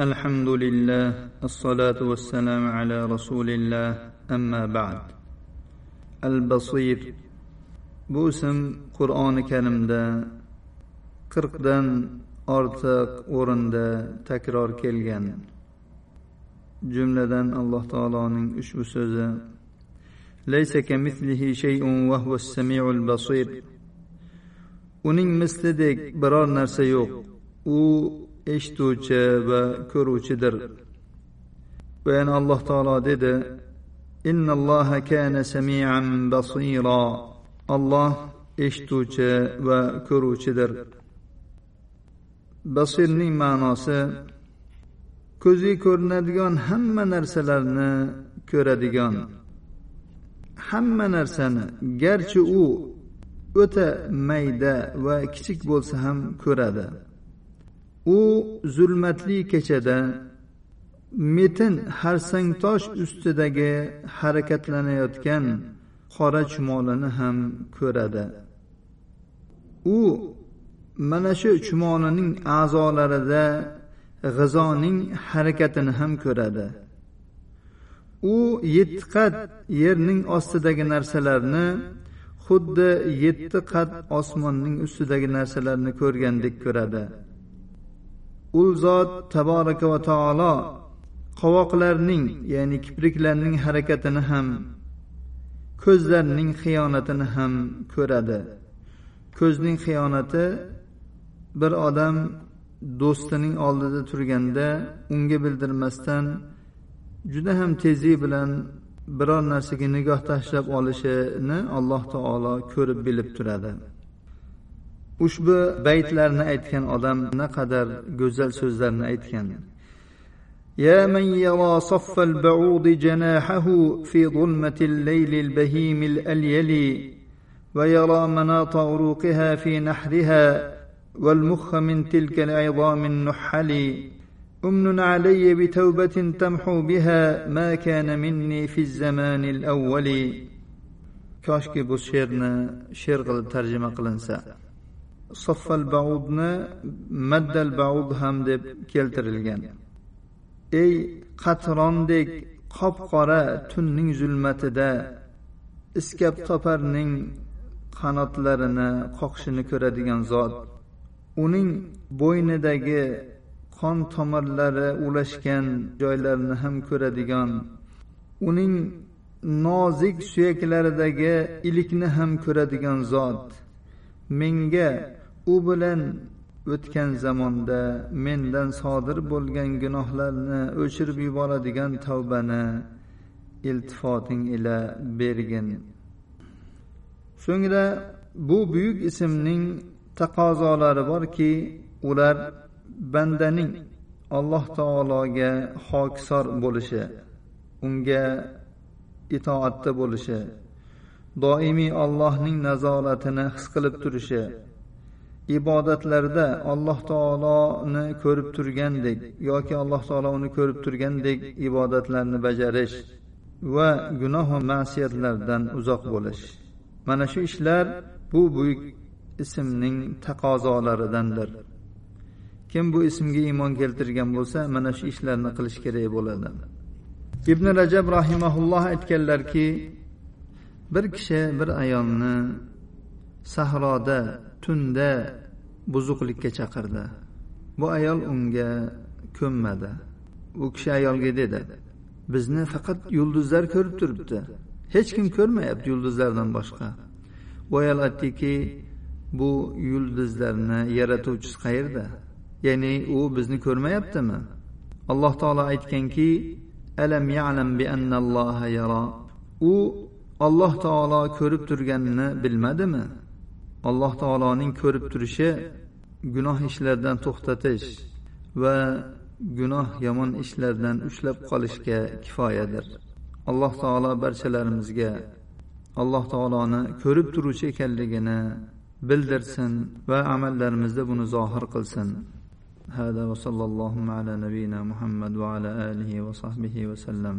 الحمد لله الصلاة والسلام على رسول الله أما بعد البصير bu ism qur'oni karimda qirqdan ortiq o'rinda takror kelgan. Jumladan alloh taoloning ushbu so'zi laysa kamithlihi shay'un va huva samiul basir. Uning mislidek biror narsa yo'q. U eshituvchi va ko'ruvchidir. Va yana alloh taolo dedi innalloha kana samian basira. Alloh eshituvchi va ko'ruvchidir. Basirning ma'nosi ko'zga ko'rinadigan hamma narsalarni ko'radigan hamma narsani garchi u o'ta mayda va kichik bo'lsa ham ko'radi. U zulmatli kechada metin harsangtosh ustidagi harakatlanayotgan qora chumolini ham ko'radi. U mana shu chumolining a'zolarida g'izoning harakatini ham ko'radi. U yetti qat yerning ostidagi narsalarni xuddi yetti qat osmonning ustidagi narsalarni ko'rgandek ko'radi. U zot taboraka va taolo qovoqlarning ya'ni kipriklarning harakatini ham ko'zlarning xiyonatini ham ko'radi. Ko'zning xiyonati bir odam do'stining oldida turganda unga bildirmasdan juda ham tezlik bilan biror narsaga nigoh tashlab olishini alloh taolo ko'rib bilib turadi. Ushbu baytlarni aytgan odam naqadar go'zal so'zlarni aytgan. يا من يرى صف البعوض جناحه في ظلمة الليل البهيم الأليل ويرى مناط عروقها في نحرها والمخ من تلك العظام النحل أمن علي بتوبة تمحو بها ما كان مني في الزمان الأول bu she'rni she'r qilib tarjima qilinsa. Soffal baudni maddal baud ham deb keltirilgan. Ey qatrondek qop qora tunning zulmatida iskab toparning qanotlarini qoqishini ko'radigan zot. Uning bo'ynidagi qon tomirlari ulashgan joylarini ham ko'radigan uning nozik suyaklaridagi ilikni ham ko'radigan zot. Menga u bilan o'tgan zamonda mendan sodir bo'lgan gunohlarni o'chirib yuboradigan tavbani iltifoting ila bergin. So'ngra bu buyuk ismning taqozolari borki ular bandaning alloh taologa hokisor bo'lishi unga itoatda bo'lishi doimiy allohning nazoratini his qilib turishi. Ibodatlarda alloh taoloni ko'rib turgandek yoki alloh taolo uni ko'rib turgandek ibodatlarni bajarish va gunoh va ma'siyatlardan uzoq bo'lish. Mana shu ishlar bu buyuk ismning taqozolaridandir. Kim bu ismga iymon keltirgan bo'lsa mana shu ishlarni qilish kerak bo'ladi. Ibn rajab rahimaulloh aytganlarki bir kishi bir ayolni sahroda tunda buzuqlikka chaqirdi. Bu ayol unga ko'nmadi. U kishi ayolga dedi bizni faqat yulduzlar ko'rib turibdi. Hech kim ko'rmayapti yulduzlardan boshqa. Bu ayol aytdiki bu yulduzlarni yaratuvchisi qayerda? Ya'ni u bizni ko'rmayaptimi? Alloh taolo aytganki alam yalam bi annalloha yara. U alloh taolo ko'rib turganini bilmadimi? Alloh taoloning ko'rib turishi gunoh ishlardan to'xtatish va gunoh yomon ishlardan ushlab qolishga kifoyadir. Alloh taolo barchalarimizga alloh taoloni ko'rib turuvchi ekanligini bildirsin va amallarimizda buni zohir qilsin. هذا وصلى اللهم على نبينا محمد وعلى آله وصحبه وسلم